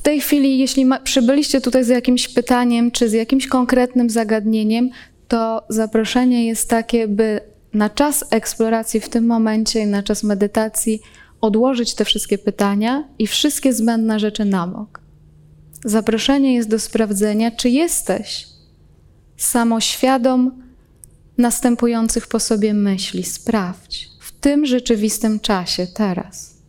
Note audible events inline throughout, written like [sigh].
W tej chwili, jeśli ma, przybyliście tutaj z jakimś pytaniem czy z jakimś konkretnym zagadnieniem, to zaproszenie jest takie, by na czas eksploracji w tym momencie i na czas medytacji odłożyć te wszystkie pytania i wszystkie zbędne rzeczy na bok. Zaproszenie jest do sprawdzenia, czy jesteś samoświadom następujących po sobie myśli. Sprawdź w tym rzeczywistym czasie, teraz.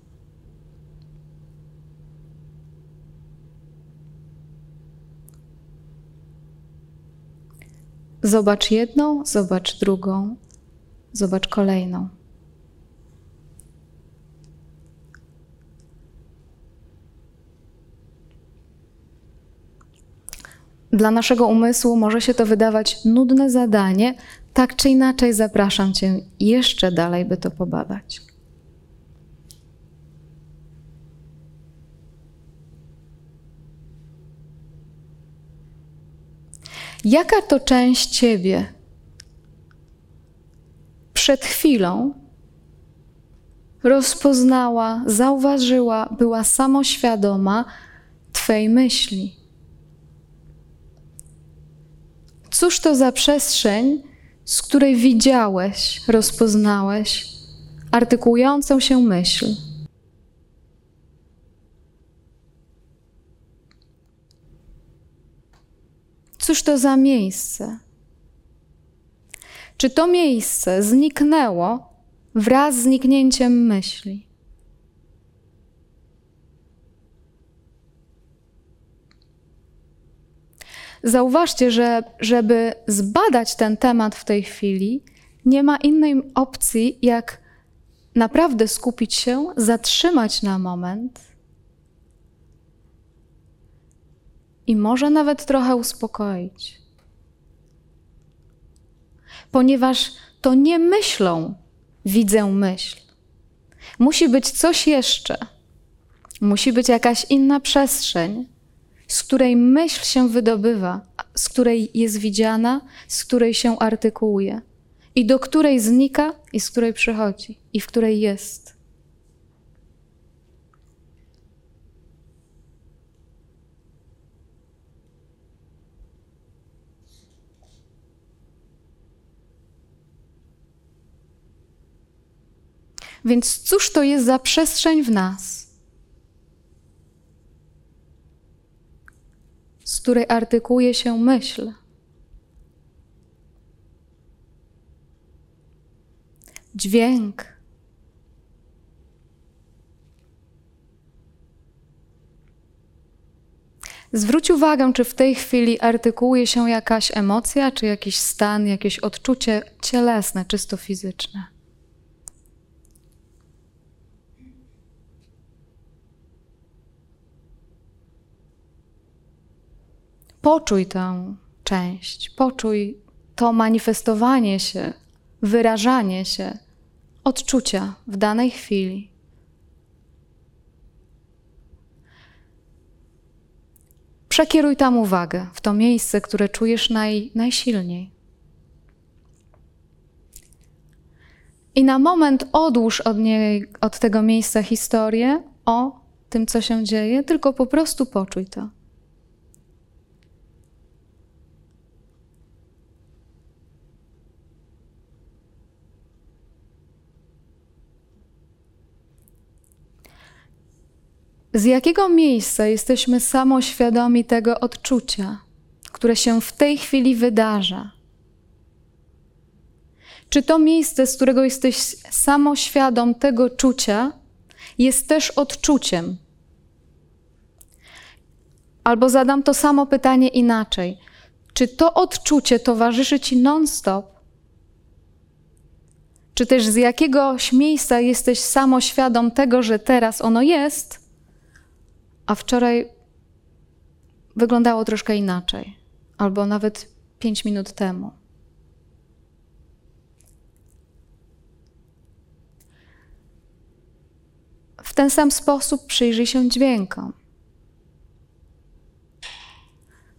Zobacz jedną, zobacz drugą, zobacz kolejną. Dla naszego umysłu może się to wydawać nudne zadanie, tak czy inaczej zapraszam Cię jeszcze dalej, by to pobadać. Jaka to część Ciebie przed chwilą rozpoznała, zauważyła, była samoświadoma Twej myśli? Cóż to za przestrzeń, z której widziałeś, rozpoznałeś artykułującą się myśl? Cóż to za miejsce? Czy to miejsce zniknęło wraz z zniknięciem myśli? Zauważcie, że żeby zbadać ten temat w tej chwili, nie ma innej opcji, jak naprawdę skupić się, zatrzymać na moment i może nawet trochę uspokoić. Ponieważ to nie myślą widzę myśl. Musi być coś jeszcze. Musi być jakaś inna przestrzeń, z której myśl się wydobywa, z której jest widziana, z której się artykułuje i do której znika i z której przychodzi i w której jest. Więc cóż to jest za przestrzeń w nas, z której artykułuje się myśl? Dźwięk. Zwróć uwagę, czy w tej chwili artykułuje się jakaś emocja, czy jakiś stan, jakieś odczucie cielesne, czysto fizyczne. Poczuj tę część, poczuj to manifestowanie się, wyrażanie się, odczucia w danej chwili. Przekieruj tam uwagę, w to miejsce, które czujesz naj, najsilniej. I na moment odłóż od, niej, od tego miejsca historię o tym, co się dzieje, tylko po prostu poczuj to. Z jakiego miejsca jesteśmy samoświadomi tego odczucia, które się w tej chwili wydarza? Czy to miejsce, z którego jesteś samoświadom tego czucia, jest też odczuciem? Albo zadam to samo pytanie inaczej. Czy to odczucie towarzyszy ci non-stop? Czy też z jakiegoś miejsca jesteś samoświadom tego, że teraz ono jest, a wczoraj wyglądało troszkę inaczej, albo nawet pięć minut temu. W ten sam sposób przyjrzyj się dźwiękom.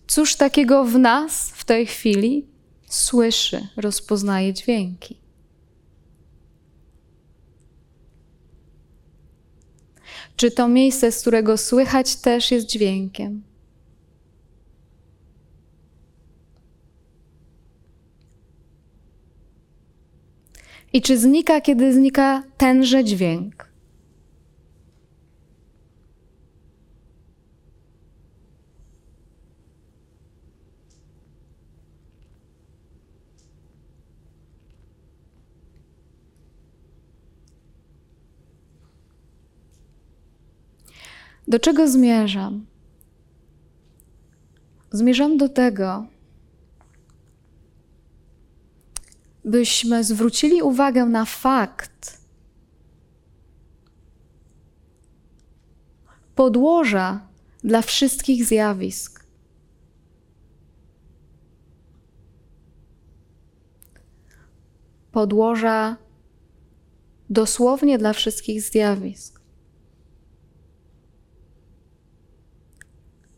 Cóż takiego w nas w tej chwili słyszy, rozpoznaje dźwięki? Czy to miejsce, z którego słychać, też jest dźwiękiem? I czy znika, kiedy znika tenże dźwięk? Do czego zmierzam? Zmierzam do tego, byśmy zwrócili uwagę na fakt podłoża dla wszystkich zjawisk. Podłoża dosłownie dla wszystkich zjawisk.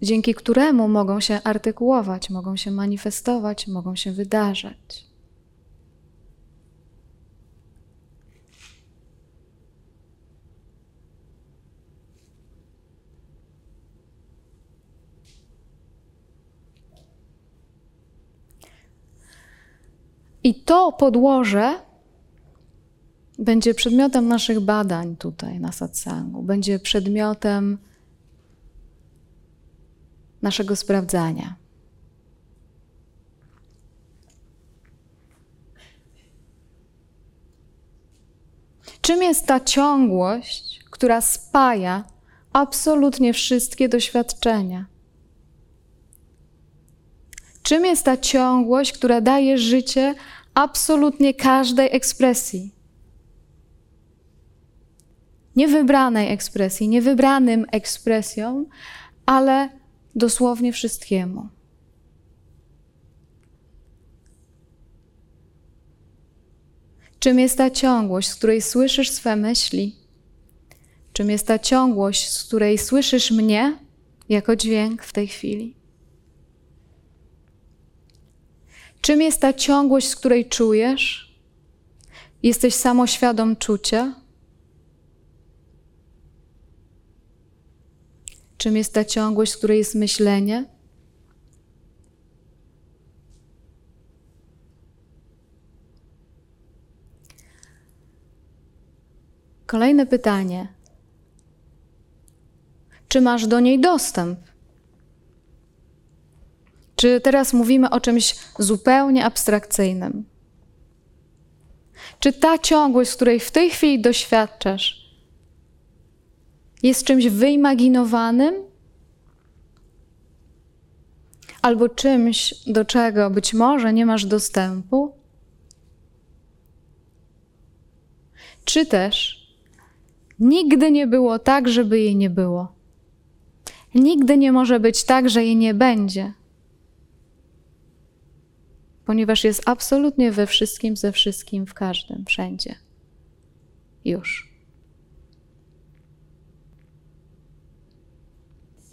Dzięki któremu mogą się artykułować, mogą się manifestować, mogą się wydarzać. I to podłoże będzie przedmiotem naszych badań tutaj na satsangu, będzie przedmiotem naszego sprawdzania. Czym jest ta ciągłość, która spaja absolutnie wszystkie doświadczenia? Czym jest ta ciągłość, która daje życie absolutnie każdej ekspresji? Niewybranej ekspresji, niewybranym ekspresjom, ale dosłownie wszystkiemu. Czym jest ta ciągłość, z której słyszysz swe myśli? Czym jest ta ciągłość, z której słyszysz mnie jako dźwięk w tej chwili? Czym jest ta ciągłość, z której czujesz? Jesteś samoświadom czucia? Czym jest ta ciągłość, z której jest myślenie? Kolejne pytanie. Czy masz do niej dostęp? Czy teraz mówimy o czymś zupełnie abstrakcyjnym? Czy ta ciągłość, której w tej chwili doświadczasz, jest czymś wyimaginowanym? Albo czymś, do czego być może nie masz dostępu? Czy też nigdy nie było tak, żeby jej nie było? Nigdy nie może być tak, że jej nie będzie ponieważ jest absolutnie we wszystkim, ze wszystkim, w każdym, wszędzie. Już.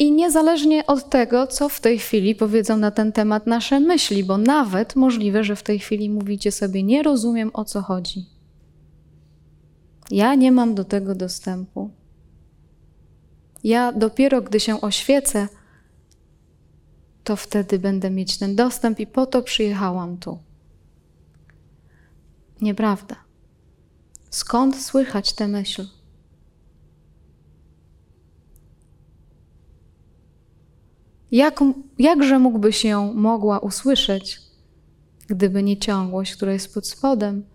I niezależnie od tego, co w tej chwili powiedzą na ten temat nasze myśli, bo nawet możliwe, że w tej chwili mówicie sobie: Nie rozumiem o co chodzi. Ja nie mam do tego dostępu. Ja dopiero gdy się oświecę, to wtedy będę mieć ten dostęp i po to przyjechałam tu. Nieprawda. Skąd słychać tę myśl? Jak, jakże mógłbyś ją mogła usłyszeć, gdyby nie ciągłość, która jest pod spodem,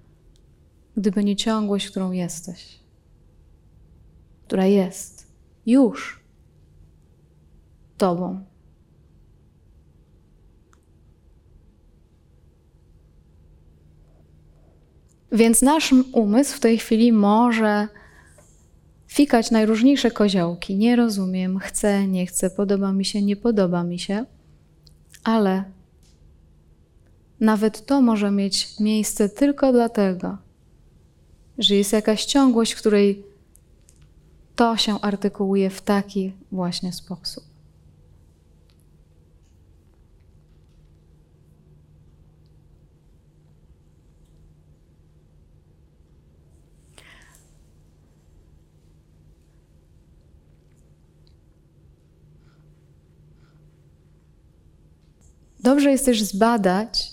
gdyby nie ciągłość, którą jesteś, która jest już Tobą. Więc nasz umysł w tej chwili może fikać najróżniejsze koziołki. Nie rozumiem, chcę, nie chcę, podoba mi się, nie podoba mi się, ale nawet to może mieć miejsce tylko dlatego, że jest jakaś ciągłość, w której to się artykułuje w taki właśnie sposób. Dobrze jest też zbadać,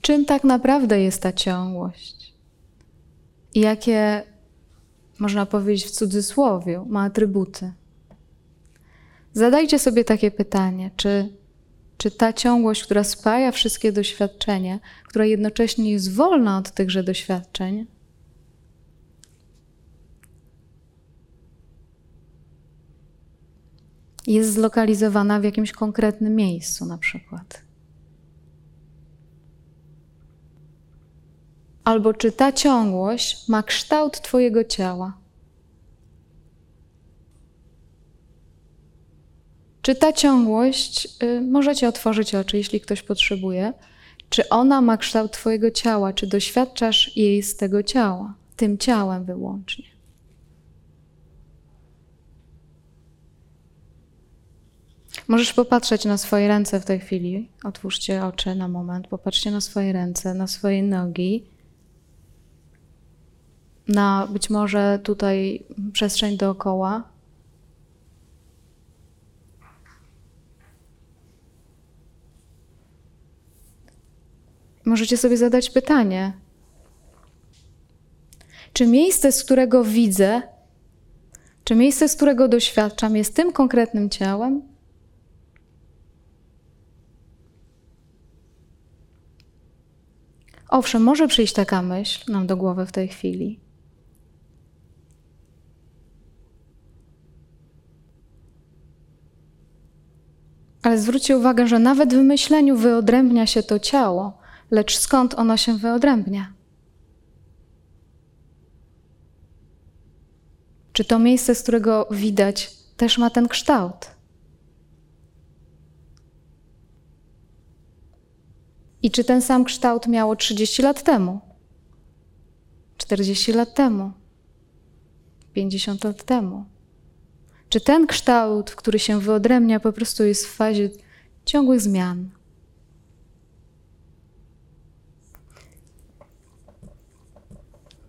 czym tak naprawdę jest ta ciągłość i jakie, można powiedzieć w cudzysłowie, ma atrybuty. Zadajcie sobie takie pytanie, czy, czy ta ciągłość, która spaja wszystkie doświadczenia, która jednocześnie jest wolna od tychże doświadczeń, jest zlokalizowana w jakimś konkretnym miejscu, na przykład. Albo czy ta ciągłość ma kształt Twojego ciała? Czy ta ciągłość, y, możecie otworzyć oczy, jeśli ktoś potrzebuje, czy ona ma kształt Twojego ciała, czy doświadczasz jej z tego ciała, tym ciałem wyłącznie? Możesz popatrzeć na swoje ręce w tej chwili. Otwórzcie oczy na moment, popatrzcie na swoje ręce, na swoje nogi, na być może tutaj przestrzeń dookoła. Możecie sobie zadać pytanie: czy miejsce, z którego widzę, czy miejsce, z którego doświadczam, jest tym konkretnym ciałem? Owszem, może przyjść taka myśl nam do głowy w tej chwili. Ale zwróćcie uwagę, że nawet w myśleniu wyodrębnia się to ciało, lecz skąd ono się wyodrębnia? Czy to miejsce, z którego widać, też ma ten kształt? I czy ten sam kształt miało 30 lat temu? 40 lat temu? 50 lat temu? Czy ten kształt, który się wyodrębnia, po prostu jest w fazie ciągłych zmian?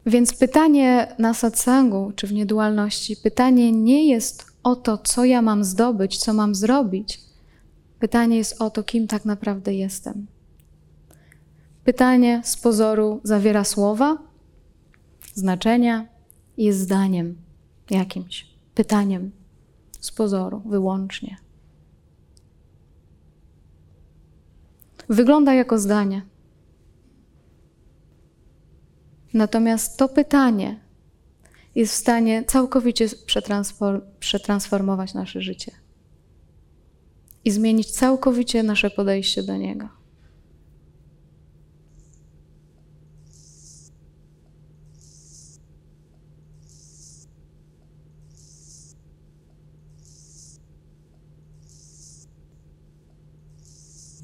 Więc pytanie na satsangu, czy w niedualności, pytanie nie jest o to, co ja mam zdobyć, co mam zrobić. Pytanie jest o to, kim tak naprawdę jestem. Pytanie z pozoru zawiera słowa, znaczenia i jest zdaniem jakimś, pytaniem z pozoru wyłącznie. Wygląda jako zdanie. Natomiast to pytanie jest w stanie całkowicie przetransformować nasze życie i zmienić całkowicie nasze podejście do niego.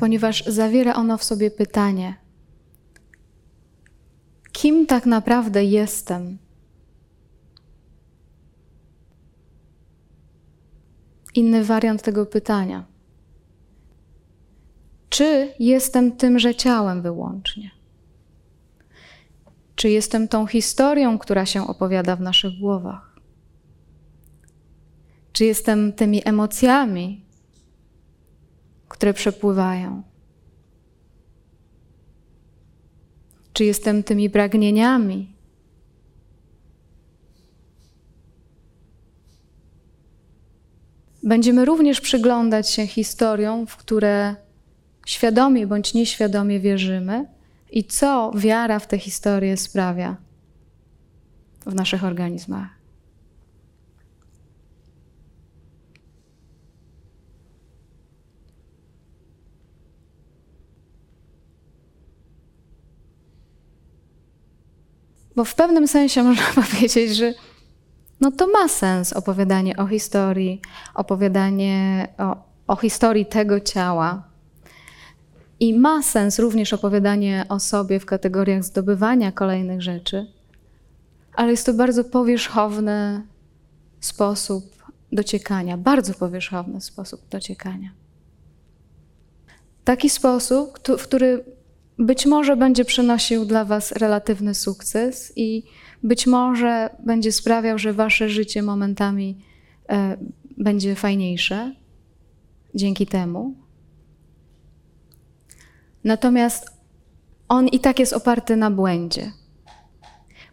Ponieważ zawiera ono w sobie pytanie: kim tak naprawdę jestem? Inny wariant tego pytania. Czy jestem tymże ciałem wyłącznie? Czy jestem tą historią, która się opowiada w naszych głowach? Czy jestem tymi emocjami, które przepływają? Czy jestem tymi pragnieniami? Będziemy również przyglądać się historiom, w które świadomie bądź nieświadomie wierzymy i co wiara w te historie sprawia w naszych organizmach. Bo w pewnym sensie [laughs] można powiedzieć, że no to ma sens opowiadanie o historii, opowiadanie o, o historii tego ciała. I ma sens również opowiadanie o sobie w kategoriach zdobywania kolejnych rzeczy, ale jest to bardzo powierzchowny sposób dociekania, bardzo powierzchowny sposób dociekania. Taki sposób, w który być może będzie przynosił dla Was relatywny sukces i być może będzie sprawiał, że Wasze życie momentami e, będzie fajniejsze dzięki temu. Natomiast on i tak jest oparty na błędzie,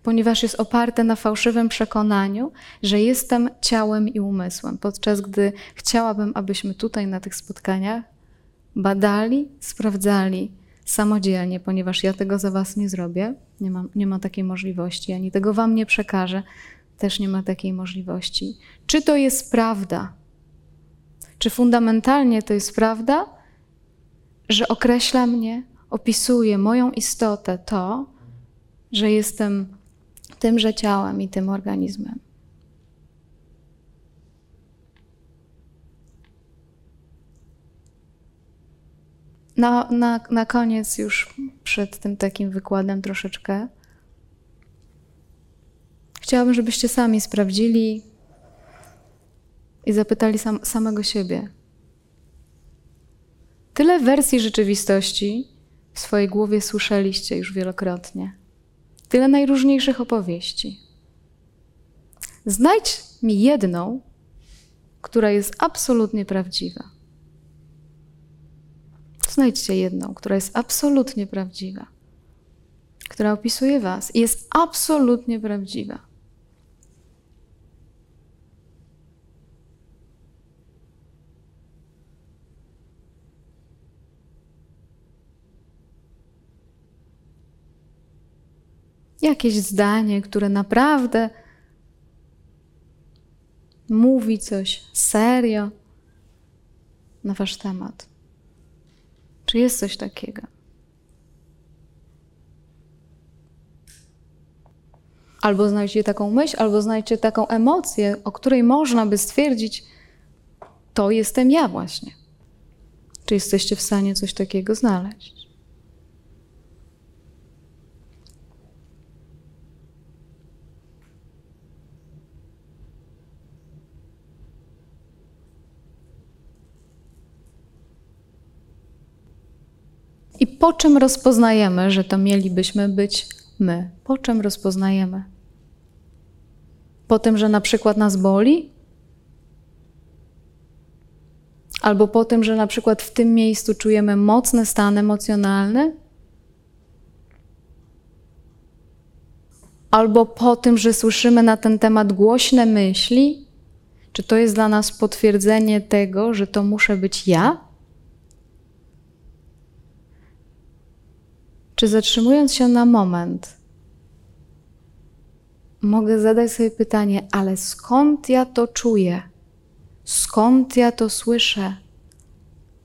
ponieważ jest oparty na fałszywym przekonaniu, że jestem ciałem i umysłem, podczas gdy chciałabym, abyśmy tutaj na tych spotkaniach badali, sprawdzali samodzielnie, ponieważ ja tego za Was nie zrobię, nie ma, nie ma takiej możliwości, ani tego Wam nie przekażę, też nie ma takiej możliwości. Czy to jest prawda? Czy fundamentalnie to jest prawda, że określa mnie, opisuje moją istotę to, że jestem tymże ciałem i tym organizmem? Na, na, na koniec, już przed tym takim wykładem troszeczkę, chciałabym, żebyście sami sprawdzili i zapytali sam, samego siebie. Tyle wersji rzeczywistości w swojej głowie słyszeliście już wielokrotnie. Tyle najróżniejszych opowieści. Znajdź mi jedną, która jest absolutnie prawdziwa. Znajdźcie jedną, która jest absolutnie prawdziwa, która opisuje Was i jest absolutnie prawdziwa. Jakieś zdanie, które naprawdę mówi coś serio na Wasz temat. Czy jest coś takiego? Albo znajdźcie taką myśl, albo znajdźcie taką emocję, o której można by stwierdzić, to jestem ja właśnie. Czy jesteście w stanie coś takiego znaleźć? I po czym rozpoznajemy, że to mielibyśmy być my? Po czym rozpoznajemy? Po tym, że na przykład nas boli? Albo po tym, że na przykład w tym miejscu czujemy mocny stan emocjonalny? Albo po tym, że słyszymy na ten temat głośne myśli? Czy to jest dla nas potwierdzenie tego, że to muszę być ja? Czy zatrzymując się na moment, mogę zadać sobie pytanie, ale skąd ja to czuję? Skąd ja to słyszę?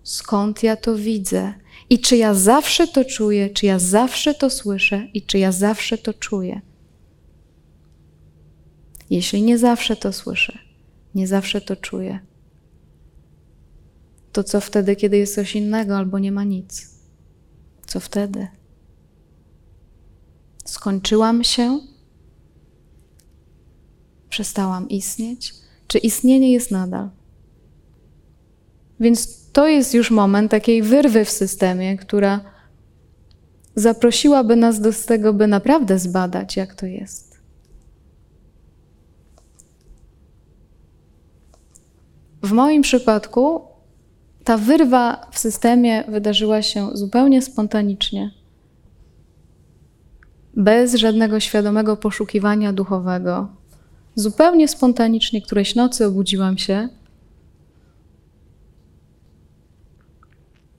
Skąd ja to widzę? I czy ja zawsze to czuję, czy ja zawsze to słyszę i czy ja zawsze to czuję? Jeśli nie zawsze to słyszę, nie zawsze to czuję, to co wtedy, kiedy jest coś innego albo nie ma nic? Co wtedy? Skończyłam się? Przestałam istnieć? Czy istnienie jest nadal? Więc to jest już moment takiej wyrwy w systemie, która zaprosiłaby nas do tego, by naprawdę zbadać, jak to jest. W moim przypadku ta wyrwa w systemie wydarzyła się zupełnie spontanicznie bez żadnego świadomego poszukiwania duchowego. Zupełnie spontanicznie którejś nocy obudziłam się,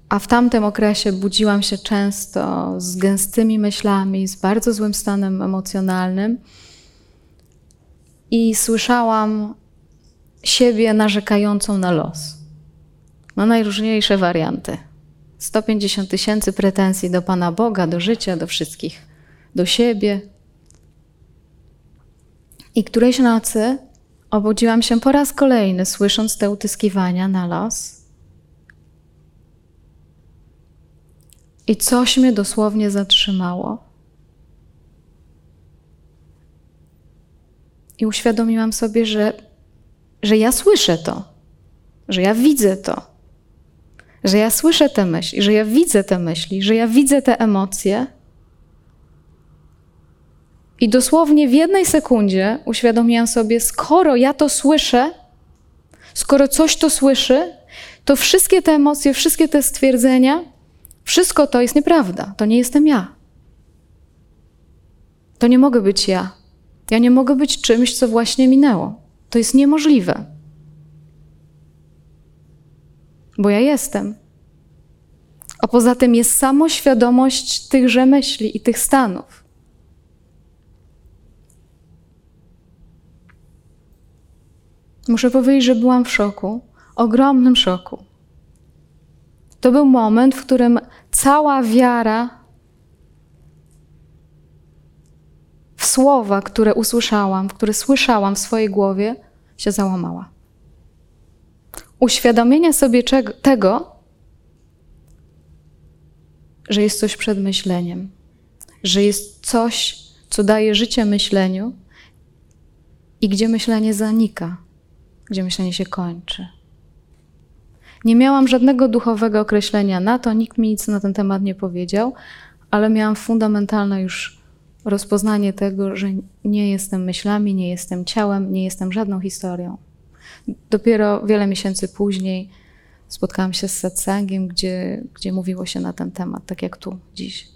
a w tamtym okresie budziłam się często z gęstymi myślami, z bardzo złym stanem emocjonalnym i słyszałam siebie narzekającą na los. Na najróżniejsze warianty. 150 tysięcy pretensji do Pana Boga, do życia, do wszystkich siebie. I którejś nocy obudziłam się po raz kolejny, słysząc te utyskiwania na los. I coś mnie dosłownie zatrzymało. I uświadomiłam sobie, że, że ja słyszę to, że ja widzę to, że ja słyszę te myśli, że ja widzę te myśli, że ja widzę te emocje i dosłownie w jednej sekundzie uświadomiłam sobie, skoro ja to słyszę, skoro coś to słyszy, to wszystkie te emocje, wszystkie te stwierdzenia Wszystko to jest nieprawda. To nie jestem ja. To nie mogę być ja. Ja nie mogę być czymś, co właśnie minęło. To jest niemożliwe. Bo ja jestem. A poza tym jest samoświadomość tychże myśli i tych stanów. Muszę powiedzieć, że byłam w szoku, ogromnym szoku. To był moment, w którym cała wiara w słowa, które usłyszałam, które słyszałam w swojej głowie, się załamała. Uświadomienie sobie czego, tego, że jest coś przed myśleniem, że jest coś, co daje życie myśleniu i gdzie myślenie zanika, gdzie myślenie się kończy. Nie miałam żadnego duchowego określenia na to, nikt mi nic na ten temat nie powiedział, ale miałam fundamentalne już rozpoznanie tego, że nie jestem myślami, nie jestem ciałem, nie jestem żadną historią. Dopiero wiele miesięcy później spotkałam się z satsangiem, gdzie, gdzie mówiło się na ten temat, tak jak tu dziś.